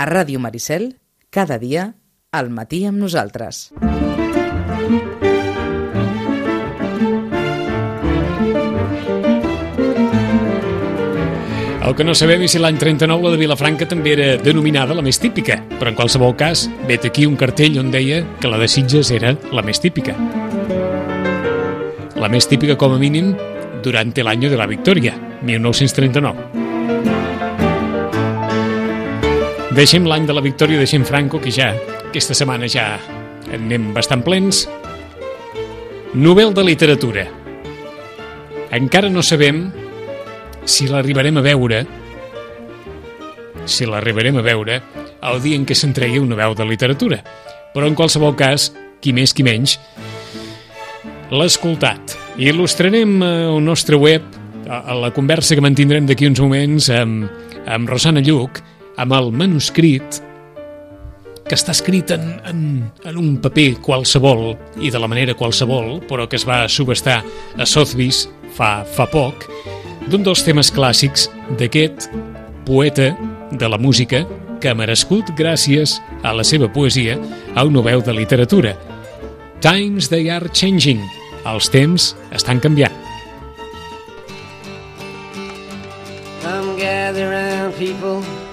A Ràdio Maricel, cada dia, al matí amb nosaltres. El que no sabem és si l'any 39 la de Vilafranca també era denominada la més típica, però en qualsevol cas, vet aquí un cartell on deia que la de Sitges era la més típica. La més típica, com a mínim, durant l'any de la victòria, 1939. Deixem l'any de la victòria, deixem Franco, que ja, aquesta setmana ja anem bastant plens. Nobel de literatura. Encara no sabem si l'arribarem a veure, si l'arribarem a veure, el dia en què s'entregui una veu de literatura. Però en qualsevol cas, qui més qui menys, l'ha escoltat. Il·lustrarem al nostre web a la conversa que mantindrem d'aquí uns moments amb, amb Rosana Lluc, amb el manuscrit que està escrit en, en, en un paper qualsevol i de la manera qualsevol, però que es va subestar a Sotheby's fa, fa poc, d'un dels temes clàssics d'aquest poeta de la música que ha merescut, gràcies a la seva poesia, a un Nobel de literatura. Times they are changing. Els temps estan canviant. Come gather people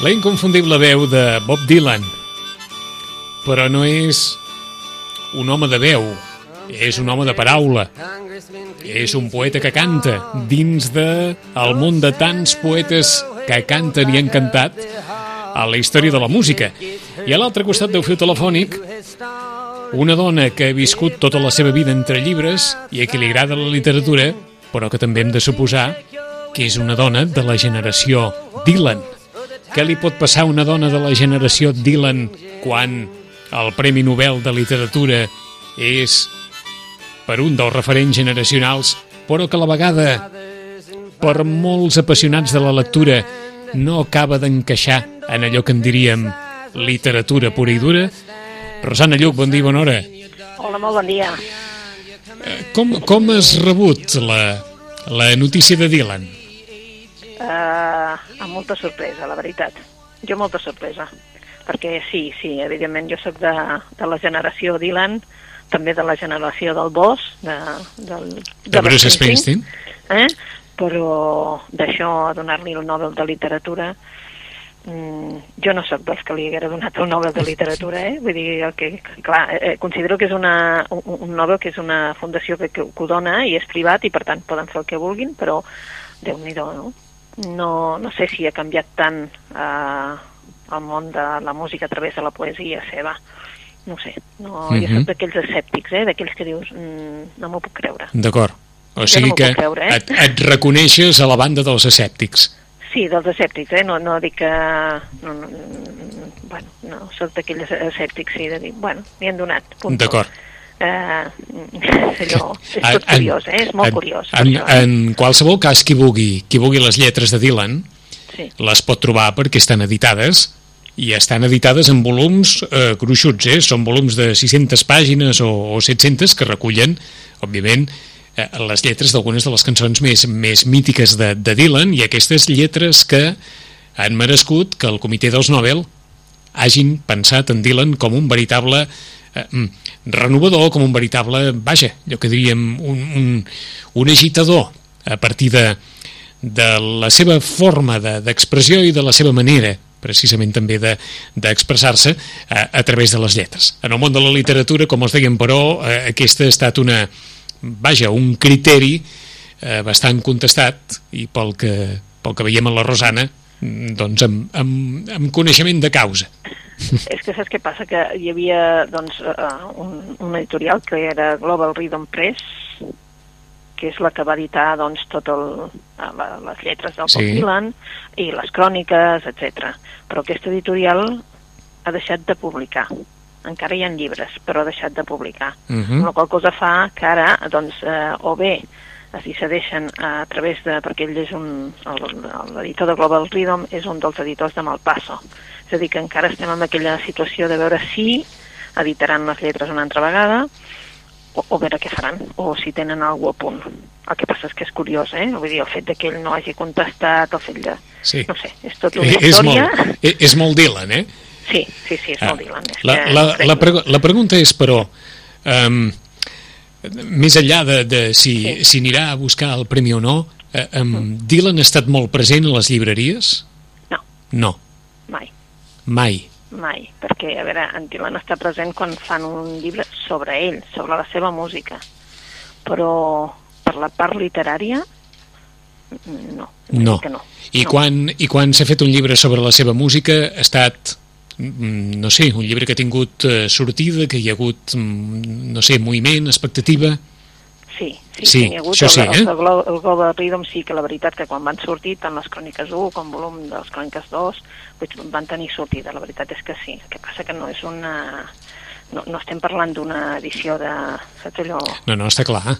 La inconfundible veu de Bob Dylan. Però no és un home de veu, és un home de paraula. És un poeta que canta dins de el món de tants poetes que canten i han cantat a la història de la música. I a l'altre costat del fil telefònic, una dona que ha viscut tota la seva vida entre llibres i a qui li agrada la literatura, però que també hem de suposar que és una dona de la generació Dylan. Què li pot passar a una dona de la generació Dylan quan el Premi Nobel de Literatura és per un dels referents generacionals, però que a la vegada, per molts apassionats de la lectura, no acaba d'encaixar en allò que en diríem literatura pura i dura? Rosana Lluc, bon dia, bona hora. Hola, molt bon dia. Com, com has rebut la, la notícia de Dylan? Uh, amb molta sorpresa, la veritat. Jo molta sorpresa. Perquè sí, sí, evidentment jo sóc de, de la generació Dylan, també de la generació del Boss, de, del, de, de Bruce Springsteen. Eh? Però d'això a donar-li el Nobel de Literatura mm, jo no sóc dels que li haguera donat el Nobel de Literatura, eh? Vull dir, el que, clar, eh, considero que és una, un, un Nobel que és una fundació que, que, que ho dona i és privat i per tant poden fer el que vulguin, però déu nhi no? No? No sé si ha canviat tant eh, el món de la música a través de la poesia seva. No sé, no, mm -hmm. jo soc d'aquells escèptics, eh? d'aquells que dius, mm, no m'ho puc creure. D'acord. O sigui no que creure, eh? et, et reconeixes a la banda dels escèptics. Sí, dels escèptics, eh? no, no dic que... No, no, bueno, no, soc d'aquells escèptics, sí, de dir, bueno, m'hi han donat. D'acord. Eh, allò, és tot en, curiós, eh? és molt en, curiós. En, això, eh? en qualsevol cas, qui vulgui, qui vulgui les lletres de Dylan, sí. les pot trobar perquè estan editades i estan editades en volums eh, gruixuts, eh? són volums de 600 pàgines o, o 700 que recullen, òbviament, eh, les lletres d'algunes de les cançons més, més mítiques de, de Dylan i aquestes lletres que han merescut que el comitè dels Nobel hagin pensat en Dylan com un veritable eh, mm, renovador, com un veritable, vaja, allò que diríem, un, un, un agitador a partir de, de la seva forma d'expressió de, i de la seva manera precisament també d'expressar-se de, a, a través de les lletres. En el món de la literatura, com els dèiem, però, eh, aquesta ha estat una, vaja, un criteri eh, bastant contestat i pel que, pel que veiem a la Rosana, doncs amb, amb, amb coneixement de causa. És que saps què passa? Que hi havia doncs, uh, un, un editorial que era Global Rhythm Press, que és la que va editar doncs, tot el, la, les lletres del sí. Bob Dylan i les cròniques, etc. Però aquest editorial ha deixat de publicar. Encara hi ha llibres, però ha deixat de publicar. Uh Mhm. -huh. La qual cosa fa que ara, doncs, eh, o bé si cedeixen a través de... perquè ell és un... l'editor de Global Rhythm és un dels editors de Malpasso. És a dir, que encara estem en aquella situació de veure si editaran les lletres una altra vegada o, o veure què faran, o si tenen alguna a punt. El que passa és que és curiós, eh? Vull dir, el fet de que ell no hagi contestat, el fet de... Sí. No sé, és tot una és història... Molt, és, és molt Dylan, eh? Sí, sí, sí, és Ah, molt Dylan. La, que la, la, pregu la pregunta és, però, um, més enllà de, de si Sí. si anirà a buscar el premi o no, eh, um, Dylan ha estat molt present a les llibreries? No, No, mai. mai. Mai, perquè, a veure, en Dylan està present quan fan un llibre sobre ell, sobre la seva música, però per la part literària, mm, no. No. Que no. I no. quan, i quan s'ha fet un llibre sobre la seva música ha estat, mm, no sé, un llibre que ha tingut eh, sortida, que hi ha hagut, mm, no sé, moviment, expectativa... Sí, sí, Sí, n'hi ha hagut. el, sí, el, eh? el, Glo- el Global Rhythm sí que la veritat que quan van sortir, tant les cròniques 1 com volum de les cròniques 2, doncs van tenir sortida, la veritat és que sí. El que passa que no és una... No, no estem parlant d'una edició de... Saps allò? No, no, està clar.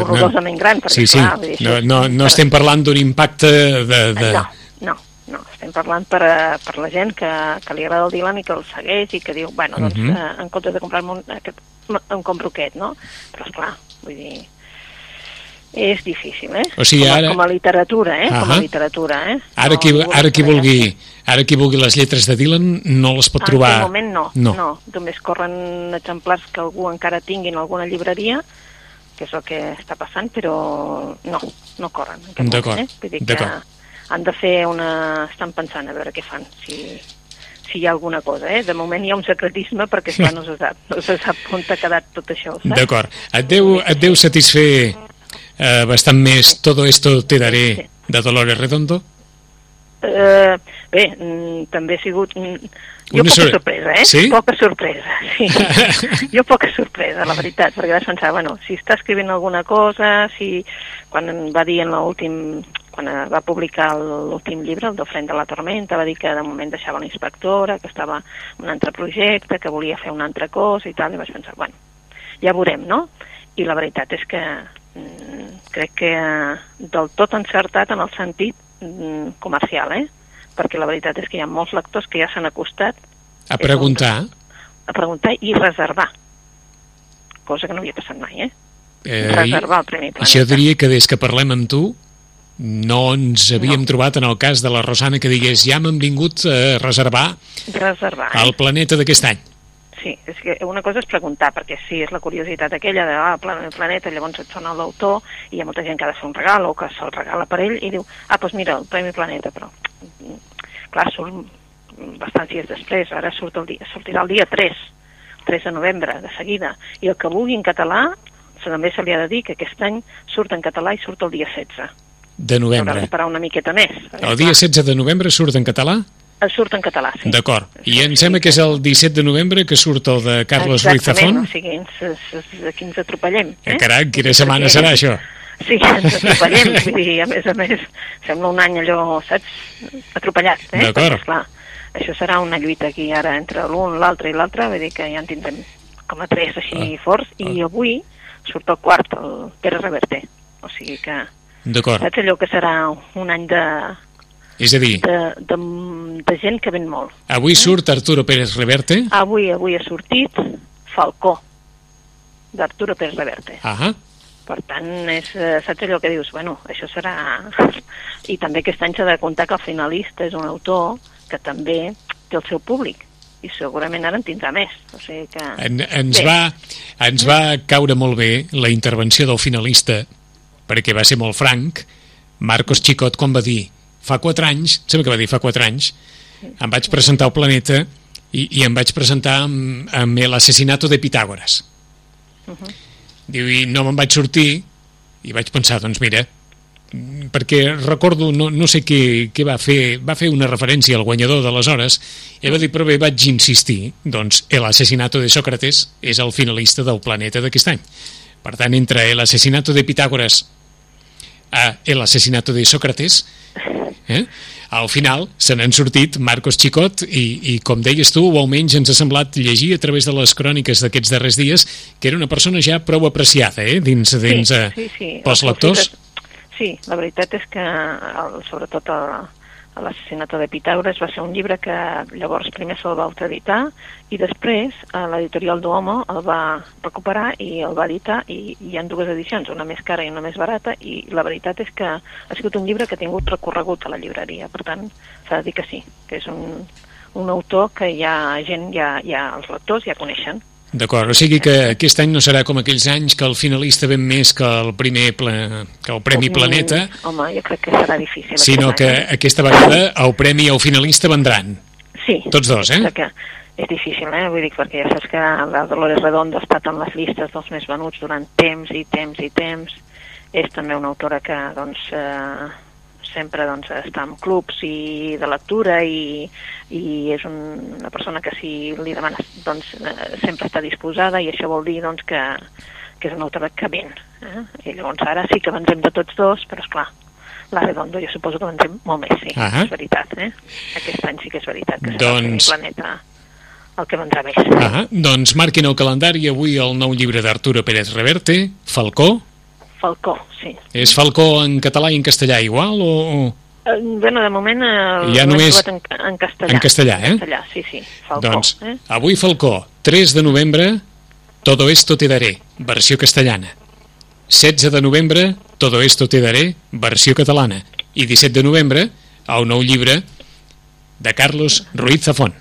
horrorosament gran, perquè, sí, sí. clar, dir, no, no, no estem parlant d'un impacte de... de... No, no, no. Estem parlant per, a, per la gent que, que li agrada el Dylan i que el segueix i que diu, bueno, doncs, Mhm. eh, en comptes de comprar-me un, aquest, em compro aquest, no? Però, esclar, vull dir... És difícil, eh? O sigui, com, a, ara- com a literatura, eh? Com a literatura, eh? Ara qui, ningú ara qui vulgui ara qui vulgui les lletres de Dylan no les pot En trobar aquest moment no, no. no. Només corren exemplars que algú encara tingui en alguna llibreria, que és el que està passant, però no, no corren. en D'acord, Eh? D'acord. Han de fer una... Estan pensant a veure què fan, si, si hi ha alguna cosa, eh? De moment hi ha un secretisme perquè, esclar, no se sap, no se sap on ha quedat tot això, saps? D'acord. Et, deu, et deu satisfer eh, bastant més Todo esto te daré de Dolores Redondo? Eh, bé, mm, també ha sigut... mm, Jo Una poca sor- sorpresa, eh? Sí? Poca sorpresa, sí. jo poca sorpresa, la veritat, perquè vaig pensar, bueno, si està escrivint alguna cosa, si... Quan va dir en l'últim... Quan eh, va publicar l'últim llibre, el d'Ofrent de la Tormenta, va dir que de moment deixava la inspectora, que estava en un altre projecte, que volia fer una altra cosa i tal, i vaig pensar, bueno, ja veurem, no? I la veritat és que mm, crec que eh, del tot encertat en el sentit mm, comercial, eh? Perquè la veritat és que hi ha molts lectors que ja s'han acostat A preguntar, a preguntar i reservar. Cosa que no havia passat mai, eh? eh, Reservar el Premi Planeta. això diria que des que parlem amb tu no ens havíem No. trobat en el cas de la Rosana que digués ja m'han vingut a reservar Reservar, el planeta d'aquest any. Sí, és que una cosa és preguntar, perquè sí, és la curiositat aquella de ah, Plan- Planeta, llavors et sona l'autor i hi ha molta gent que ha de fer un regal o que se'l regala per ell i diu, ah, doncs mira, el Premi Planeta, però clar, surt bastants dies després, ara surt el dia, sortirà el dia 3, 3 de novembre, de seguida, i el que vulgui en català, també se li ha de dir que aquest any surt en català i surt el dia 16. De Haurà novembre. d'esperar una miqueta més. perquè, El dia clar, 16 de novembre surt en català? Surt en català, sí. D'acord. I em sembla que és el 17 de novembre que surt el de Carlos Ruiz Exactament, Zafón? o sigui, ens, ens, aquí ens atropellem. Eh, carai, quina setmana serà això? Sí, ens atropellem, vull dir, a més a més, sembla un any allò, saps, atropellat, eh? D'acord. Això serà una lluita aquí ara entre l'un, l'altre i l'altre, vull dir que ja en tindrem com a tres així Ah. forts, i avui surt el quart, el Pere Reverte. O sigui que, D'acord. saps allò que serà un any de, És a dir, de, de, de gent que ven molt. avui surt Arturo Pérez Reverte. Avui, avui ha sortit Falcó, d'Arturo Pérez Reverte. Ah, Per tant, és, eh, saps allò que dius? Bueno, això serà... I també aquest any s'ha de comptar que el finalista és un autor que també té el seu públic. i segurament ara en tindrà més. O sigui que... En, ens, Bé. va, ens va caure molt bé la intervenció del finalista, perquè va ser molt franc, Marcos Chicot, quan va dir fa 4 anys, sembla que va dir fa 4 anys, em vaig presentar al Planeta i, i em vaig presentar amb, amb l'assassinato de Pitàgores. Diu, i no me'n vaig sortir i vaig pensar, doncs mira, perquè recordo, no, no sé què, què va fer, va fer una referència al guanyador d'aleshores, i va dir, però bé, vaig insistir, doncs l'assassinato de Sócrates és el finalista del planeta d'aquest any. Per tant, entre l'assassinato de Pitàgores a l'assassinato de Sócrates, eh? al final se n'han sortit Marcos Chicot i, i com deies tu, o almenys ens ha semblat llegir a través de les cròniques d'aquests darrers dies que era una persona ja prou apreciada eh? dins, dins sí, eh, sí, sí. pels El lectors. Sí, la veritat és que, el, sobretot el- l'assassinat de Pitàgores va ser un llibre que llavors primer se'l va autoeditar i després eh, l'editorial Duomo el va recuperar i el va editar i hi ha dues edicions, una més cara i una més barata i la veritat és que ha sigut un llibre que ha tingut recorregut a la llibreria, per tant s'ha de dir que sí, que és un, un autor que ja gent, ja, ja els lectors ja coneixen. D'acord, o sigui que aquest any no serà com aquells anys que el finalista ven més que el primer pla, que el Premi Planeta, Mm, home, jo crec que serà difícil. sinó que any, aquesta vegada el premi i el finalista vendran. Sí. Tots dos, eh? Que és difícil, eh? Vull dir, perquè ja saps que la Dolores Redondo ha estat en les llistes dels més venuts durant temps i temps i temps. És també una autora que, doncs, eh, sempre doncs, està en clubs i de lectura i, i és un, una persona que si li demanes doncs, eh, sempre està disposada i això vol dir doncs, que, que és una autora que ven. Eh? I llavors ara sí que vendrem de tots dos, però és clar, la Redondo jo suposo que vendrem molt més, sí, Ahà. és veritat. Eh? Aquest any sí que és veritat que serà Doncs- el planeta el que vendrà més. Ah, doncs marquin el calendari avui el nou llibre d'Arturo Pérez Reverte, Falcó. Falcó, sí. És Falcó en català i en castellà igual o... Eh, Bueno, de moment eh, Ja només trobat en, en castellà. en castellà, eh? En castellà, sí, sí. Falcó, Doncs eh? avui Falcó, 3 de novembre, Todo esto te daré, versió castellana. 16 de novembre, Todo esto te daré, versió catalana. I 17 de novembre, el nou llibre de Carlos Ruiz Zafón.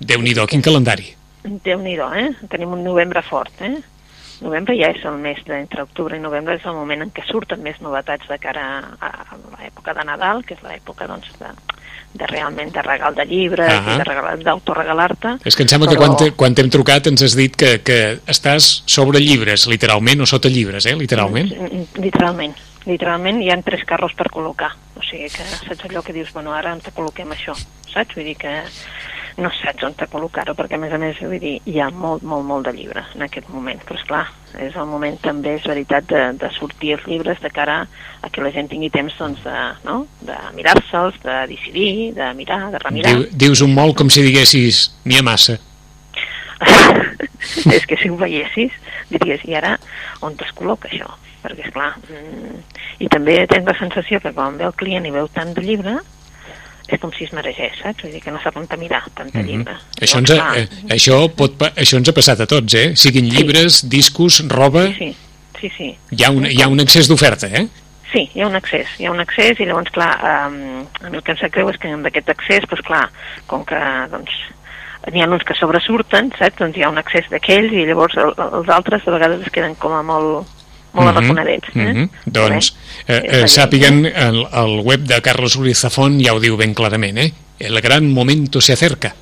Déu-n'hi-do, quin calendari. Déu-n'hi-do, eh? Tenim un novembre fort, eh? Novembre ja és el mes d'entre octubre i novembre, és el moment en què surten més novetats de cara a, a l'època de Nadal, que és l'època, doncs, de, de realment de regal de llibres Ahà. i de regal- d'autoregalar-te. És que em sembla que quan te- quan t'hem trucat ens has dit que, que estàs sobre llibres, literalment, o sota llibres, eh, literalment. Mm, Literalment. Literalment hi ha tres carros per col·locar. O sigui que saps allò que dius, bueno, ara te col·loquem això, saps? Vull dir que no saps on te col·locar-ho, perquè a més a més, vull dir, hi ha molt, molt, molt de llibre en aquest moment. Però és clar, és el moment també, és veritat, de, de sortir els llibres de cara a que la gent tingui temps, doncs, de, no? de mirar-se'ls, de decidir, de mirar, de remirar. Diu, dius un molt com si diguessis n'hi ha massa. és que si ho veiessis, diries, i ara on es col·loca això? Perquè, és clar, mm, i també tens la sensació que quan ve el client i veu tant de llibre, és com si es maregés, saps? Vull dir que no sap on mirar, tant de llibre. Això ens, ha, eh, això, pot, això ens ha passat a tots, eh? Siguin llibres, discos, roba... Sí, sí, sí. Hi ha un, hi ha un excés d'oferta, eh? Sí, hi ha un accés, hi ha un accés i llavors, clar, um, a mi el que em sap greu és que amb aquest accés, doncs clar, com que, doncs, n'hi ha uns que sobresurten, saps? Doncs hi ha un accés d'aquells i llavors el, els altres de vegades es queden com a molt, molt Mhm, arraconadets. Eh? mhm. Doncs, eh, eh, sàpiguen, el, el web de Carlos Ruiz Zafón ja ho diu ben clarament, eh? El gran momento se acerca.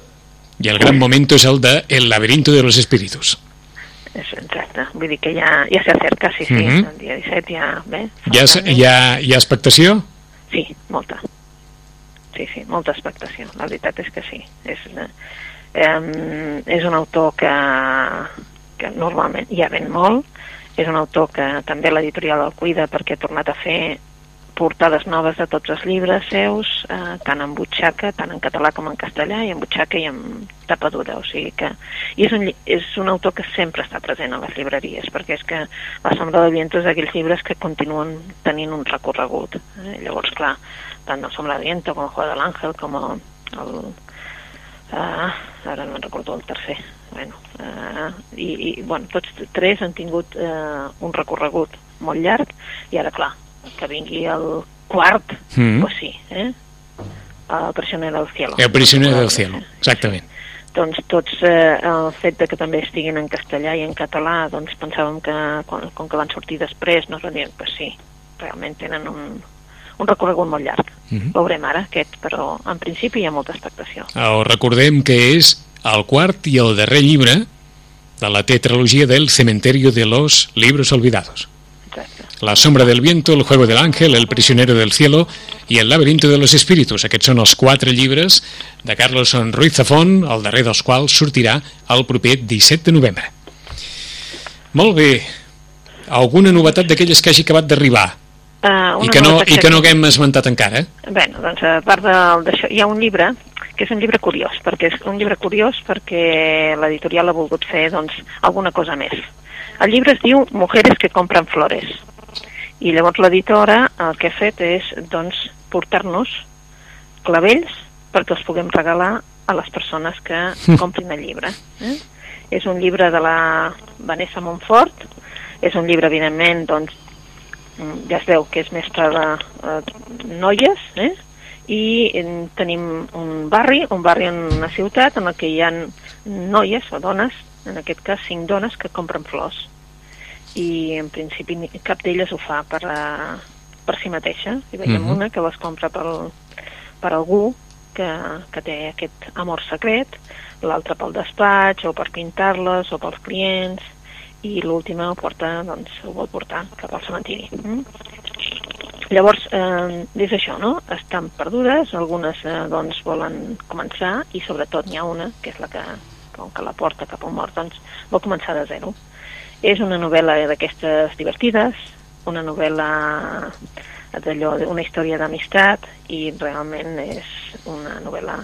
I el gran momento és el de El laberinto de los espíritus. És exacte, vull dir que ja, ja s'acerca, sí, sí, Mhm. el dia 17 ja... Bé, falten- hi ha, hi ha expectació? Sí, molta. Sí, sí, molta expectació. La veritat és que sí. És, eh, eh, és un autor que, que normalment ja ven molt, és un autor que també l'editorial el cuida perquè ha tornat a fer portades noves de tots els llibres seus, eh, tant en butxaca, tant en català com en castellà, i en butxaca i en tapadura, o sigui que... I és un, és un autor que sempre està present a les llibreries, perquè és que La sombra del viento és d'aquells llibres que continuen tenint un recorregut. Eh? Llavors, clar, tant La sombra del viento com El juego de l'àngel, com el... el uh, ara no recordo el tercer. Bueno, uh, i, i, bueno, tots tres han tingut uh, un recorregut molt llarg, i ara, clar, que vingui el quart, Mm. pues sí, eh? El prisioner del cielo. El prisionero del cielo, exactament. Doncs tots, eh, el fet de que també estiguin en castellà i en català, doncs pensàvem que, quan, com que van sortir després, no es van dir, pues sí, realment tenen un, un recorregut molt llarg. Mhm. Veurem ara aquest, però en principi hi ha molta expectació. Uh, recordem que és el quart i el darrer llibre de la tetralogia del Cementerio de los Libros Olvidados. La sombra del viento, El juego del ángel, El prisionero del cielo i El laberinto de los espíritus. Aquests són els quatre llibres de Carlos Ruiz Zafón, el darrer dels quals sortirà el proper 17 de novembre. Molt bé. Alguna novetat d'aquelles que hagi acabat d'arribar Uh, i que no, i que no haguem esmentat encara? eh? Bé, doncs a part d'això, hi ha un llibre que és un llibre curiós, perquè és un llibre curiós perquè l'editorial ha volgut fer doncs, alguna cosa més. El llibre es diu Mujeres que compren flores i llavors l'editora el que ha fet és doncs, portar-nos clavells perquè els puguem regalar a les persones que comprin el llibre. Eh? És un llibre de la Vanessa Montfort, és un llibre, evidentment, doncs, mm, ja es veu que és més per a eh, noies, eh? I eh, tenim un barri, un barri en una ciutat en que hi ha noies o dones, en aquest cas cinc dones que compren flors i en principi cap d'elles ho fa per, a, per si mateixa i veiem Mhm. una que les compra per, per algú que, que té aquest amor secret l'altra pel despatx o per pintar-les o pels clients i l'última porta, doncs, ho vol portar cap al cementiri. Mm? Llavors, eh, és això, no? Estan perdudes, algunes eh, doncs volen començar i sobretot n'hi ha una, que és la que, com que la porta cap al mort, doncs vol començar de zero. És una novel·la d'aquestes divertides, una novel·la d'allò, una història d'amistat i realment és una novel·la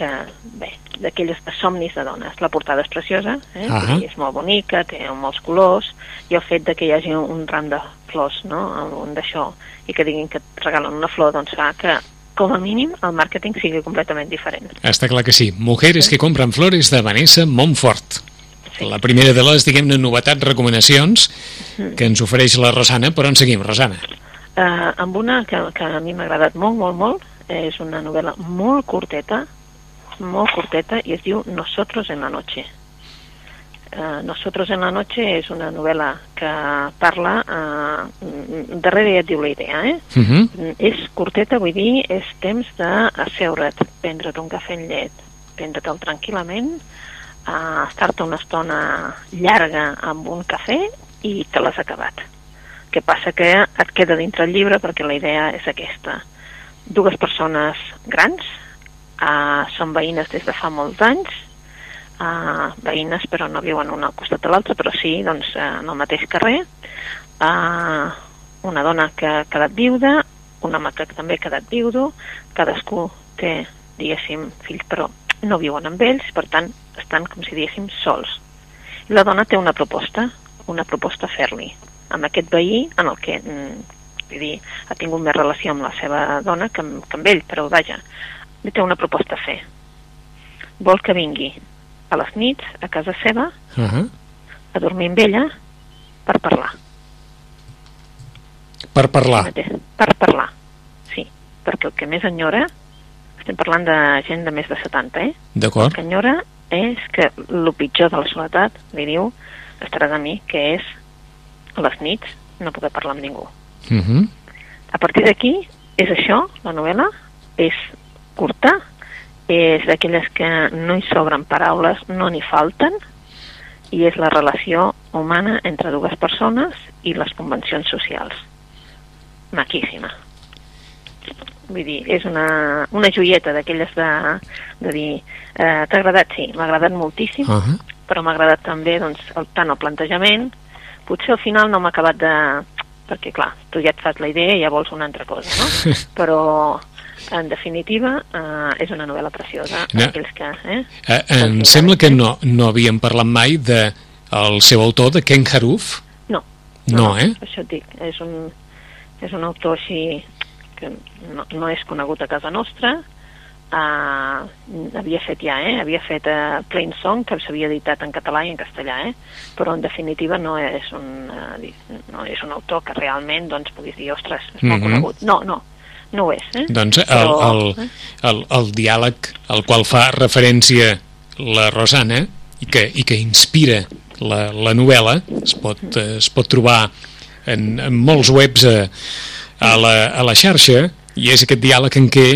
que, bé, d'aquelles de somnis de dones. La portada és preciosa, eh? Ahà. I és molt bonica, té molts colors, i el fet de que hi hagi un ram de flors, no?, un d'això, i que diguin que et regalen una flor, doncs fa que, com a mínim, el màrqueting sigui completament diferent. Està clar que sí. Mujeres que compren flores de Vanessa Montfort. Sí. La primera de les, diguem-ne, novetats, recomanacions que ens ofereix la Rosana, però en seguim, Rosana. Uh, amb una que, que a mi m'ha agradat molt, molt, molt, és una novel·la molt curteta, molt curteta, i es diu Nosotros en la noche. Uh, Nosotros en la noche és una novel·la que parla, uh, darrere ja et diu la idea, eh? Uh -huh. Mm, És curteta, vull dir, és temps d'asseure't, prendre't un cafè amb llet, prendre-te'l tranquil·lament, uh, estar-te una estona llarga amb un cafè i te l'has acabat. Què passa? Que et queda dintre el llibre perquè la idea és aquesta. Dues persones grans, uh, són veïnes des de fa molts anys, uh, veïnes però no viuen una al costat de l'altra, però sí doncs, uh, en el mateix carrer, uh, una dona que ha quedat viuda, un home que també ha quedat viudo, cadascú té, diguéssim, fills, però no viuen amb ells, per tant, estan, com si diguéssim, sols. I la dona té una proposta, una proposta a fer-li, amb aquest veí en el que, mm, vull dir, ha tingut més relació amb la seva dona que amb, que amb ell, però vaja, li té una proposta a fer. Vol que vingui a les nits a casa seva Uh -huh. a dormir amb ella per parlar. Per parlar. Per parlar, sí. Perquè el que més enyora, estem parlant de gent de més de 70, eh? El D'acord. que enyora és que el pitjor de la soledat, li diu, estarà de mi, que és a les nits no poder parlar amb ningú. Uh -huh. A partir d'aquí, és això, la novel·la, és curta, és d'aquelles que no hi sobren paraules, no n'hi falten, i és la relació humana entre dues persones i les convencions socials. Maquíssima. Vull dir, és una, una joieta d'aquelles de, de dir eh, t'ha agradat? Sí, m'ha agradat moltíssim, Uh -huh. però m'ha agradat també doncs, el, tant el plantejament, potser al final no m'ha acabat de... perquè clar, tu ja et fas la idea i ja vols una altra cosa, no? però en definitiva eh, és una novel·la preciosa No. aquells que... Eh? Eh, em sembla que no, no havíem parlat mai de el seu autor, de Ken Haruf. No, No, eh? Això et dic, és un, és un autor així que no, no és conegut a casa nostra, uh, havia fet ja, eh? havia fet uh, Plain Song, que s'havia editat en català i en castellà, eh? però en definitiva no és un, uh, no és un autor que realment doncs, puguis dir, ostres, és molt Mhm. conegut. No, no, no ho és. Eh? Doncs el, Però, el, eh? el, el diàleg al qual fa referència la Rosana i que, i que inspira la, la novel·la es pot, eh, es pot trobar en, en molts webs a, a, la, a la xarxa i és aquest diàleg en què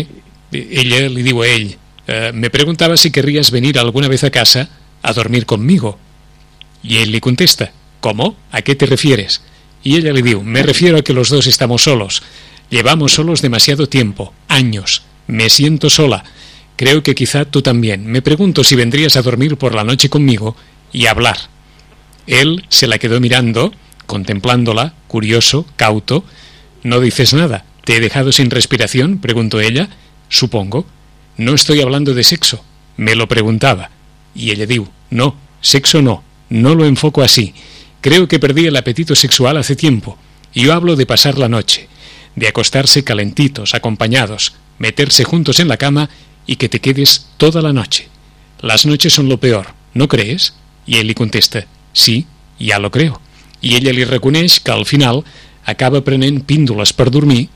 ella li diu a ell eh, me preguntaba si querrías venir alguna vez a casa a dormir conmigo y él le contesta ¿cómo? ¿a qué te refieres? y ella le diu me refiero a que los dos estamos solos llevamos solos demasiado tiempo años me siento sola creo que quizá tú también me pregunto si vendrías a dormir por la noche conmigo y hablar él se la quedó mirando, contemplándola, curioso, cauto. No dices nada. ¿Te he dejado sin respiración? preguntó ella. Supongo. No estoy hablando de sexo. Me lo preguntaba. Y ella dijo, no, sexo no. No lo enfoco así. Creo que perdí el apetito sexual hace tiempo. Yo hablo de pasar la noche, de acostarse calentitos, acompañados, meterse juntos en la cama y que te quedes toda la noche. Las noches son lo peor, ¿no crees? Y él le contesta, sí, ja lo creo. I ella li reconeix que al final acaba prenent píndoles per dormir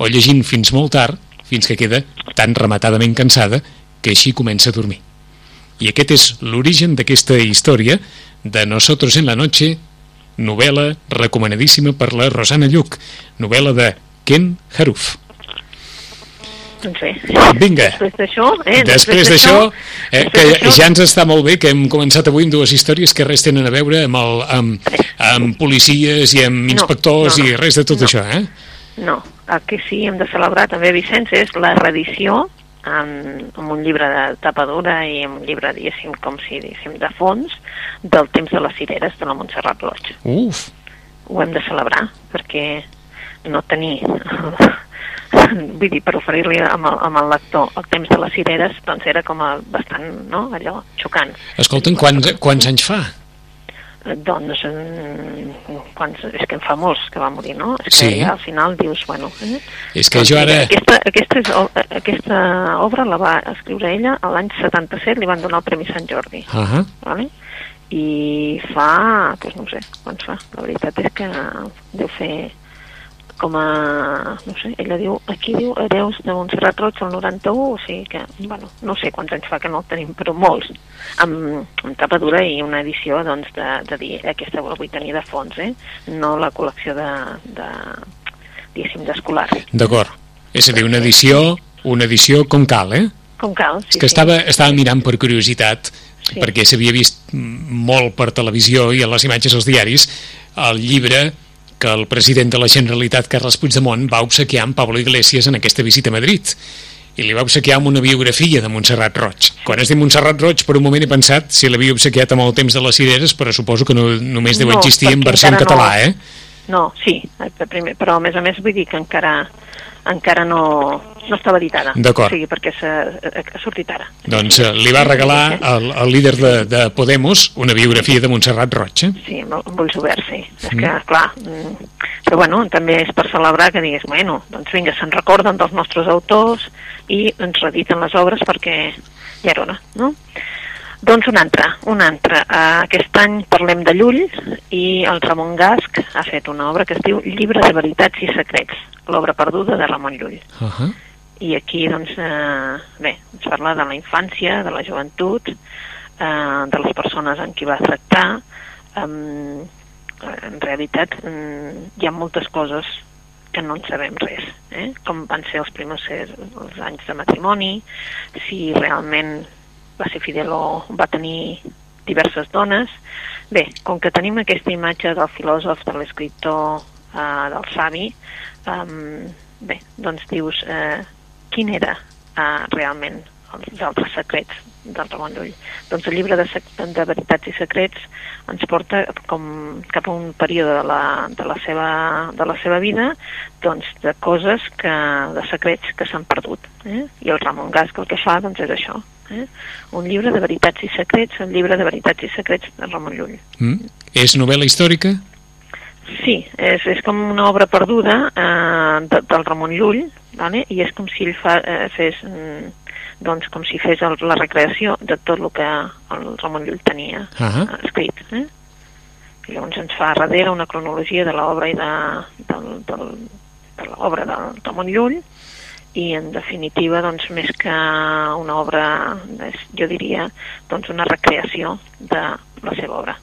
o llegint fins molt tard, fins que queda tan rematadament cansada que així comença a dormir. I aquest és l'origen d'aquesta història de Nosotros en la noche, novel·la recomanadíssima per la Rosana Lluc, novel·la de Ken Haruf. Doncs bé. Vinga. Després d'això... Eh, Després d'això, eh, que ja ens està molt bé que hem començat avui amb dues històries que res tenen a veure amb, el, amb, amb policies i amb No, inspectors no, no. i res de tot No. això, eh? No, el que sí hem de celebrar també, Vicenç, és la reedició amb, amb un llibre de tapa dura i amb un llibre, diguéssim, com si diguéssim, de fons, del temps de les cireres de la Montserrat Roig. Uf, Ho hem de celebrar, perquè no tenir... Vull dir, per oferir-li amb, el, amb el lector el temps de les cireres, doncs era com a bastant, no?, allò, xocant. escolta'm, quants, quants anys fa? Eh, Doncs, mm, quants, és que en fa molts que va morir, no? És que Sí. ja al final dius, bueno... Eh? És que Doncs jo ara... Aquesta, aquesta, és, o- aquesta obra la va escriure ella l'any 77, li van donar el Premi Sant Jordi, Uh -huh. vale? i fa, doncs no sé, quants fa, la veritat és que deu fer com a, no sé, ella diu, aquí diu Hereus de Montserrat Roig el 91, o sigui que, bueno, no sé quants anys fa que no el tenim, però molts, amb, amb tapa dura i una edició, doncs, de, de dir, aquesta la vull tenir de fons, eh? No la col·lecció de, de diguéssim, d'escolar. D'acord. És a dir, una edició, una edició com cal, eh? Com cal, sí, És que sí. estava, estava mirant per curiositat, Sí. perquè s'havia vist mm, molt per televisió i a les imatges als diaris, el llibre que el president de la Generalitat, Carles Puigdemont, va obsequiar amb Pablo Iglesias en aquesta visita a Madrid. I li va obsequiar amb una biografia de Montserrat Roig. Quan has dit Montserrat Roig, per un moment he pensat si l'havia obsequiat amb el temps de les cireres, però suposo que no, només deu No, existir en versió en català, no. eh? No, sí, eh, primer, però a més a més vull dir que encara encara no, no estava editada. D'acord. O sigui, perquè eh, ha sortit ara. Doncs eh, li va regalar al, al líder de, de Podemos una biografia de Montserrat Roig, eh? Sí, amb, amb ulls oberts, sí. És que, clar, mm, però bueno, també és per celebrar que digués, bueno, doncs vinga, se'n recorden dels nostres autors i ens rediten les obres perquè ja era hora, no? Doncs un altre, un altre. Uh, aquest any parlem de Llull i el Ramon Gasc ha fet una obra que es diu Llibre de veritats i secrets, l'obra perduda de Ramon Llull. Uh -huh. I aquí, doncs, eh, bé, ens parla de la infància, de la joventut, eh, de les persones amb qui va tractar. Um, en realitat, um, hi ha moltes coses que no en sabem res, eh? com van ser els primers els anys de matrimoni, si realment va ser fidel o va tenir diverses dones. Bé, com que tenim aquesta imatge del filòsof, de l'escriptor, eh, del savi, um, bé, doncs dius eh, quin era eh, realment els altres secrets del Ramon Llull. Doncs el llibre de, de veritats i secrets ens porta com cap a un període de la, de la, seva, de la seva vida doncs de coses que, de secrets que s'han perdut. Eh? I el Ramon Gasc el que fa doncs és això. Eh? Un llibre de veritats i secrets, el llibre de veritats i secrets de Ramon Llull. Mm? És novel·la històrica? Sí, és, és com una obra perduda eh, de, del Ramon Llull, vale? i és com si ell fa, eh, fes, mm, doncs com si fes el, la recreació de tot el que el Ramon Llull tenia Ah. eh, escrit. Eh? I llavors ens fa darrere una cronologia de l'obra i de, del, del, de l'obra del Ramon Llull i en definitiva doncs més que una obra és, jo diria doncs una recreació de la seva obra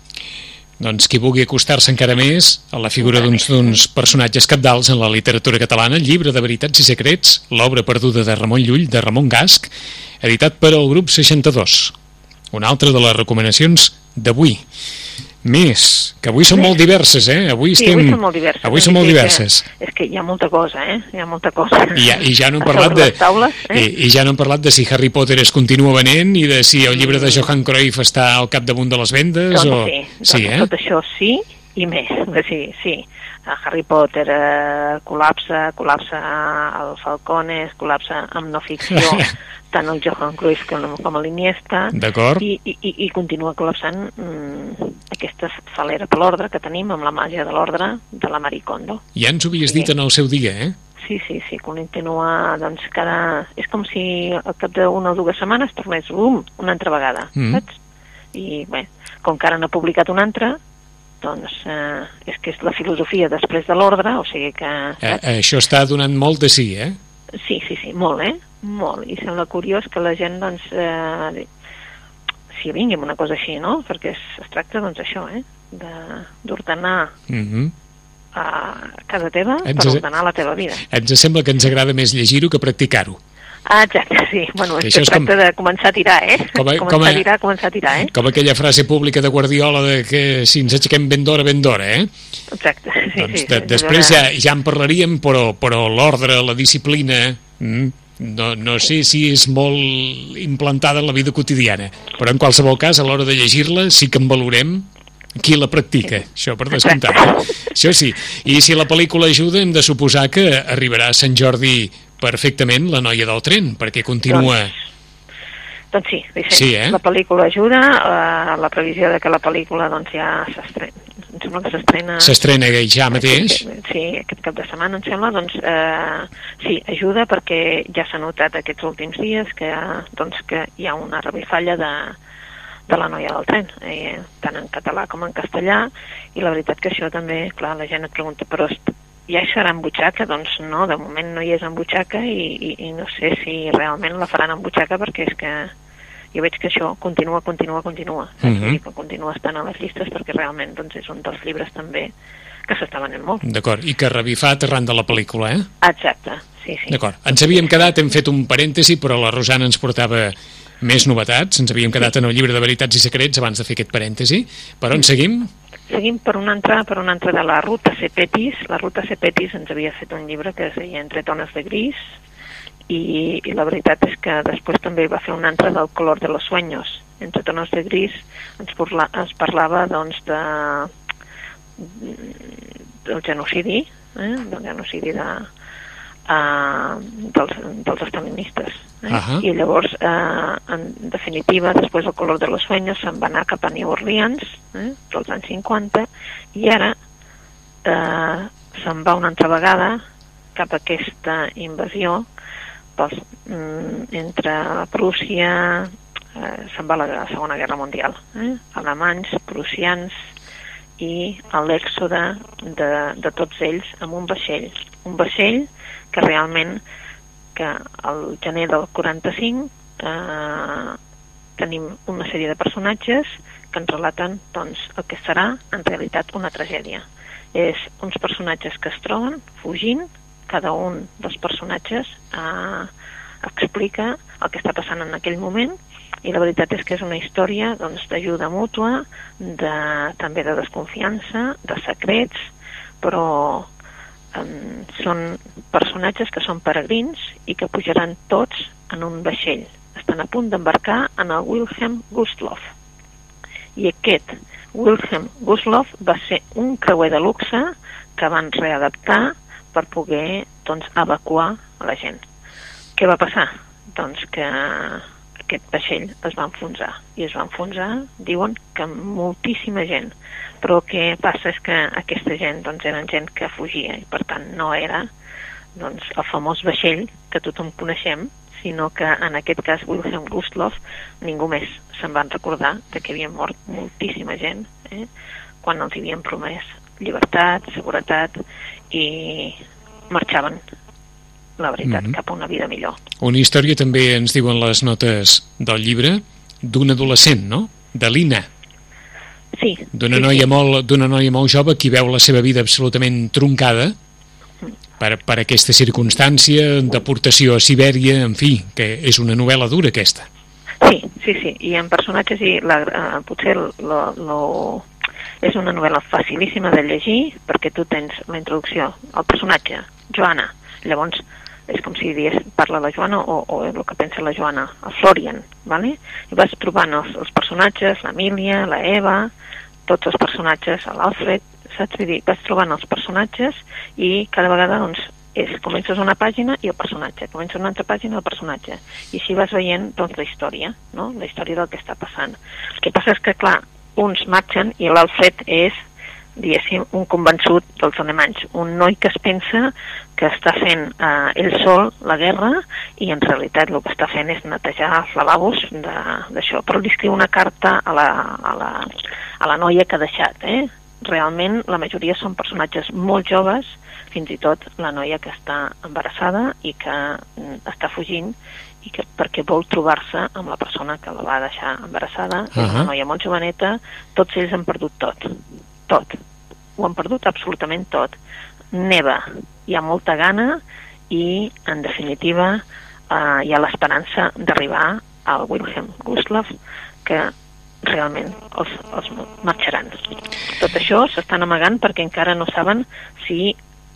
doncs qui vulgui acostar-se encara més a la figura d'uns personatges capdals en la literatura catalana, llibre de veritats i secrets, l'obra perduda de Ramon Llull, de Ramon Gasc, editat per al grup 62. Una altra de les recomanacions d'avui. Més, que avui són molt diverses, eh? Avui sí, estem... avui són molt diverses. Avui són molt diverses. Que, és que hi ha molta cosa, eh? Hi ha molta cosa. I ja, i ja no hem parlat de... les taules, eh? I, I ja no hem parlat de si Harry Potter es continua venent i de si el llibre de Johan Cruyff està al capdamunt de les vendes Doncs o... sí, doncs sí eh? tot això sí i més. Sí, sí. A Harry Potter eh, col·lapsa, col·lapsa el Falcones, col·lapsa amb no ficció, tant el Johan Cruyff com, com l'Iniesta, i, i- i continua col·lapsant mm, aquesta falera per l'ordre que tenim amb la màgia de l'ordre de la Marie Kondo. Ja ens ho havies Sí. dit en el seu dia, eh? Sí, sí, sí, continua, doncs, cada... És com si al cap d'una o dues setmanes tornés, um, una altra vegada, Mm. saps? I, bé, com que ara n'ha publicat una altra, doncs eh, és que és la filosofia després de l'ordre, o sigui que... eh? Saps? Això està donant molt de sí, eh? Sí, sí, sí, molt, eh? Molt. I sembla curiós que la gent, doncs, eh, s'hi vingui amb una cosa així, no? Perquè es, es tracta, doncs, això, eh? De- d'ordenar Mm a casa teva Ens- per ordenar la teva vida. Ens sembla que ens agrada més llegir-ho que practicar-ho. Ah, exacte, sí. Bueno, Que això es tracta de començar a tirar, eh? Com a- començar com a- a tirar, començar a tirar, eh? Com aquella frase pública de Guardiola de que si ens aixequem ben d'hora, ben d'hora, eh? Exacte, sí, doncs sí. de, sí, després ja, ja en parlaríem, però, però l'ordre, la disciplina, mm, no, no sé si és molt implantada en la vida quotidiana, però en qualsevol cas, a l'hora de llegir-la, sí que en valorem qui la practica, això per descomptat. Això sí. I si la pel·lícula ajuda, hem de suposar que arribarà a Sant Jordi perfectament la noia del tren, perquè continua... Doncs sí, Vicent, Sí, eh? la pel·lícula ajuda, eh, la previsió de que la pel·lícula doncs, ja s'estrena, em sembla que s'estrena... S'estrena ja mateix. Sí, aquest cap de setmana, em sembla, doncs eh, sí, ajuda perquè ja s'ha notat aquests últims dies que, doncs, que hi ha una revifalla de, de la noia del tren, eh, tant en català com en castellà, i la veritat que això també, clar, la gent et pregunta, però ja hi serà en butxaca? Doncs no, de moment no hi és en butxaca i, i, i no sé si realment la faran en butxaca perquè és que jo veig que això continua, continua, continua. Mhm. Vull dir que continua estant a les llistes perquè realment doncs, és un dels llibres també que s'està venent molt. D'acord, i que revifat arran de la pel·lícula, eh? Exacte, sí, sí. D'acord. Ens havíem quedat, hem fet un parèntesi, però la Rosana ens portava més novetats. Ens havíem quedat en el llibre de Veritats i Secrets abans de fer aquest parèntesi. Per on seguim? Seguim per una altra, per una altra de la ruta Cepetis. La ruta Cepetis ens havia fet un llibre que es deia Entre tones de gris i, i la veritat és que després també va fer un altre del color de los sueños. Entre tones de gris ens, parla, ens parlava doncs de del genocidi, eh? del genocidi de, uh, dels, dels estalinistes. Eh? Ahà. I llavors, eh, en definitiva, després del color de los sueños se'n va anar cap a New Orleans, eh? dels anys 50, i ara eh, se'n va una altra vegada cap a aquesta invasió pels, mm, entre Prússia, eh, se'n va a la Segona Guerra Mundial, eh? alemanys, prussians, i l'èxode de, de tots ells amb un vaixell. Un vaixell que realment que al gener del 45 eh, tenim una sèrie de personatges que ens relaten doncs, el que serà en realitat una tragèdia. És uns personatges que es troben fugint, cada un dels personatges eh, explica el que està passant en aquell moment i la veritat és que és una història doncs, d'ajuda mútua, de, també de desconfiança, de secrets, però són personatges que són peregrins i que pujaran tots en un vaixell. Estan a punt d'embarcar en el Wilhelm Gustloff. I aquest Wilhelm Gustloff va ser un creuer de luxe que van readaptar per poder doncs, evacuar la gent. Què va passar? Doncs que aquest vaixell es va enfonsar i es va enfonsar, diuen que moltíssima gent però el que passa és que aquesta gent doncs, eren gent que fugia i per tant no era doncs, el famós vaixell que tothom coneixem sinó que en aquest cas Wilhelm Gustloff ningú més se'n van recordar de que havia mort moltíssima gent eh? quan els havien promès llibertat, seguretat i marxaven, la veritat, Mhm. cap a una vida millor. Una història també ens diuen les notes del llibre d'un adolescent, no? De l'Ina, Sí. d'una sí, noia, sí. molt, noia molt jove qui veu la seva vida absolutament troncada per, per aquesta circumstància, deportació a Sibèria, en fi, que és una novel·la dura aquesta. Sí, sí, sí, i en personatges i la, eh, potser lo, lo, és una novel·la facilíssima de llegir perquè tu tens la introducció, el personatge, Joana, llavors és com si dies, parla la Joana o, o el que pensa la Joana, el Florian, ¿vale? i vas trobant els, els personatges, l'Emília, la Eva, tots els personatges, l'Alfred, saps? Vull dir, vas trobant els personatges i cada vegada doncs, és, comences una pàgina i el personatge, comences una altra pàgina i el personatge, i així vas veient doncs, la història, no? la història del que està passant. El que passa és que, clar, uns marxen i l'Alfred és, diguéssim, un convençut dels alemanys, un noi que es pensa que està fent eh, ell sol la guerra i en realitat el que està fent és netejar els lavabos d'això, però li escriu una carta a la, a la, a la noia que ha deixat, eh? Realment la majoria són personatges molt joves, fins i tot la noia que està embarassada i que mm, està fugint i que perquè vol trobar-se amb la persona que la va deixar embarassada, és Ahà. una noia molt joveneta, tots ells han perdut tot, tot. Ho han perdut absolutament tot. Neva, hi ha molta gana i, en definitiva, eh, hi ha l'esperança d'arribar al Wilhelm Gustloff, que realment els, els marxaran. Tot això s'estan amagant perquè encara no saben si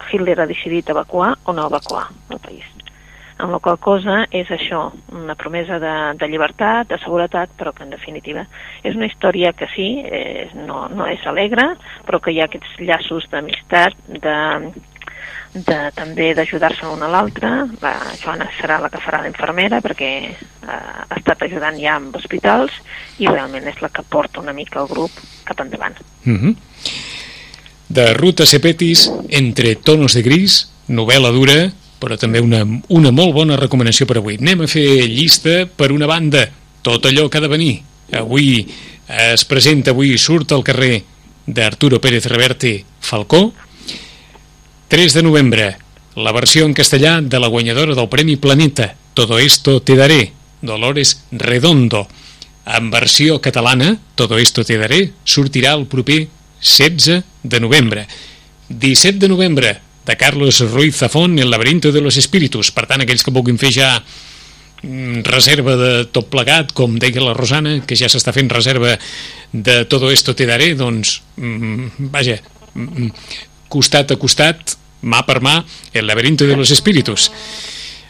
Hitler ha decidit evacuar o no evacuar el país. Amb la qual cosa és això, una promesa de, de llibertat, de seguretat, però que en definitiva és una història que sí, eh, no, no és alegre, però que hi ha aquests llaços d'amistat, de, de, també d'ajudar-se l'un a l'altre. La Joana serà la que farà d'infermera perquè eh, ha estat ajudant ja amb hospitals i realment és la que porta una mica el grup cap endavant. Mm -hmm. De Ruta Sepetis, entre tonos de gris, novel·la dura, però també una, una molt bona recomanació per avui. Anem a fer llista per una banda, tot allò que ha de venir. Avui es presenta, avui surt al carrer d'Arturo Pérez Reverte Falcó. 3 de novembre, la versió en castellà de la guanyadora del Premi Planeta, Todo esto te daré, Dolores Redondo. En versió catalana, Todo esto te daré, sortirà el proper 16 de novembre. 17 de novembre, de Carlos Ruiz Zafón, El laberinto de los espíritus. Per tant, aquells que vulguin fer ja mm, reserva de tot plegat, com deia la Rosana, que ja s'està fent reserva de Todo esto te daré, doncs, mm, vaja, mm, costat a costat, mà per mà, El laberinto de los espíritus.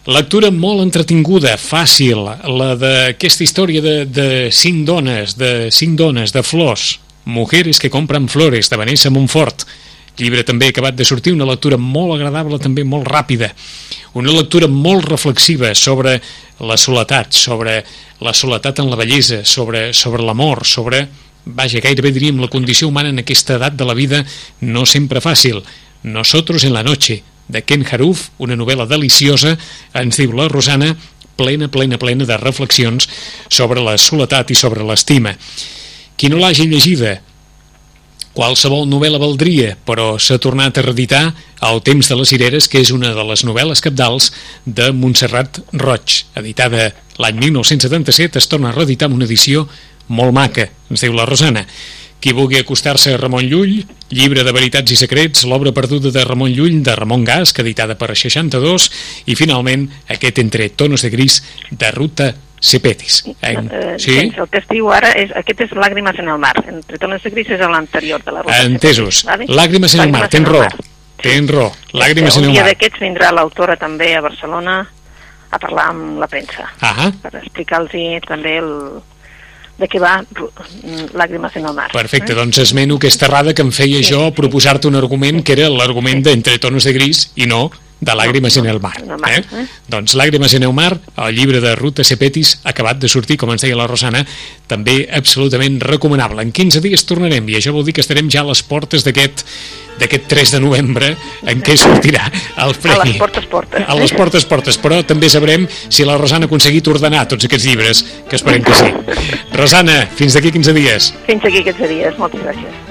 Lectura molt entretinguda, fàcil, la d'aquesta història de, de cinc dones, de cinc dones, de flors, Mujeres que compren flores, de Vanessa Montfort. Llibre també acabat de sortir, una lectura molt agradable, també molt ràpida. Una lectura molt reflexiva sobre la soledat, sobre la soledat en la bellesa, sobre, sobre l'amor, sobre, vaja, gairebé diríem la condició humana en aquesta edat de la vida no sempre fàcil. Nosotros en la noche, de Ken Haruf, una novel·la deliciosa, ens diu la Rosana, plena, plena, plena de reflexions sobre la soledat i sobre l'estima. Qui no l'hagi llegida, qualsevol novel·la valdria, però s'ha tornat a reeditar El temps de les cireres, que és una de les novel·les capdals de Montserrat Roig, editada l'any 1977, es torna a reeditar amb una edició molt maca, ens diu la Rosana. Qui vulgui acostar-se a Ramon Llull, llibre de veritats i secrets, l'obra perduda de Ramon Llull, de Ramon Gas, editada per 62, i finalment aquest entre tonos de gris de Ruta Cepetis. En... Eh, Sí? el que es diu ara és, aquest és Làgrimes en el mar. Entre tones de gris és l'anterior de la ruta. Entesos. Vale? Làgrimes en el mar, tens raó. Tens raó. Làgrimes en un el dia mar. d'aquests vindrà l'autora també a Barcelona a parlar amb la premsa Ah, per explicar-los també el, de què va Làgrimes en el mar. perfecte. Doncs esmeno aquesta errada que em feia jo a proposar-te un argument que era l'argument d'entre tonos de gris i no de Làgrimes en el mar. en el mar, Eh? eh? Doncs Làgrimes en el mar, el llibre de Ruta Cepetis, acabat de sortir, com ens deia la Rosana, també absolutament recomanable. En 15 dies tornarem i això vol dir que estarem ja a les portes d'aquest d'aquest 3 de novembre en què sortirà el premi. A les portes, portes. A les portes, portes, però també sabrem si la Rosana ha aconseguit ordenar tots aquests llibres, que esperem que sí. Rosana, fins d'aquí 15 dies. Fins aquí aquests dies. Moltes gràcies.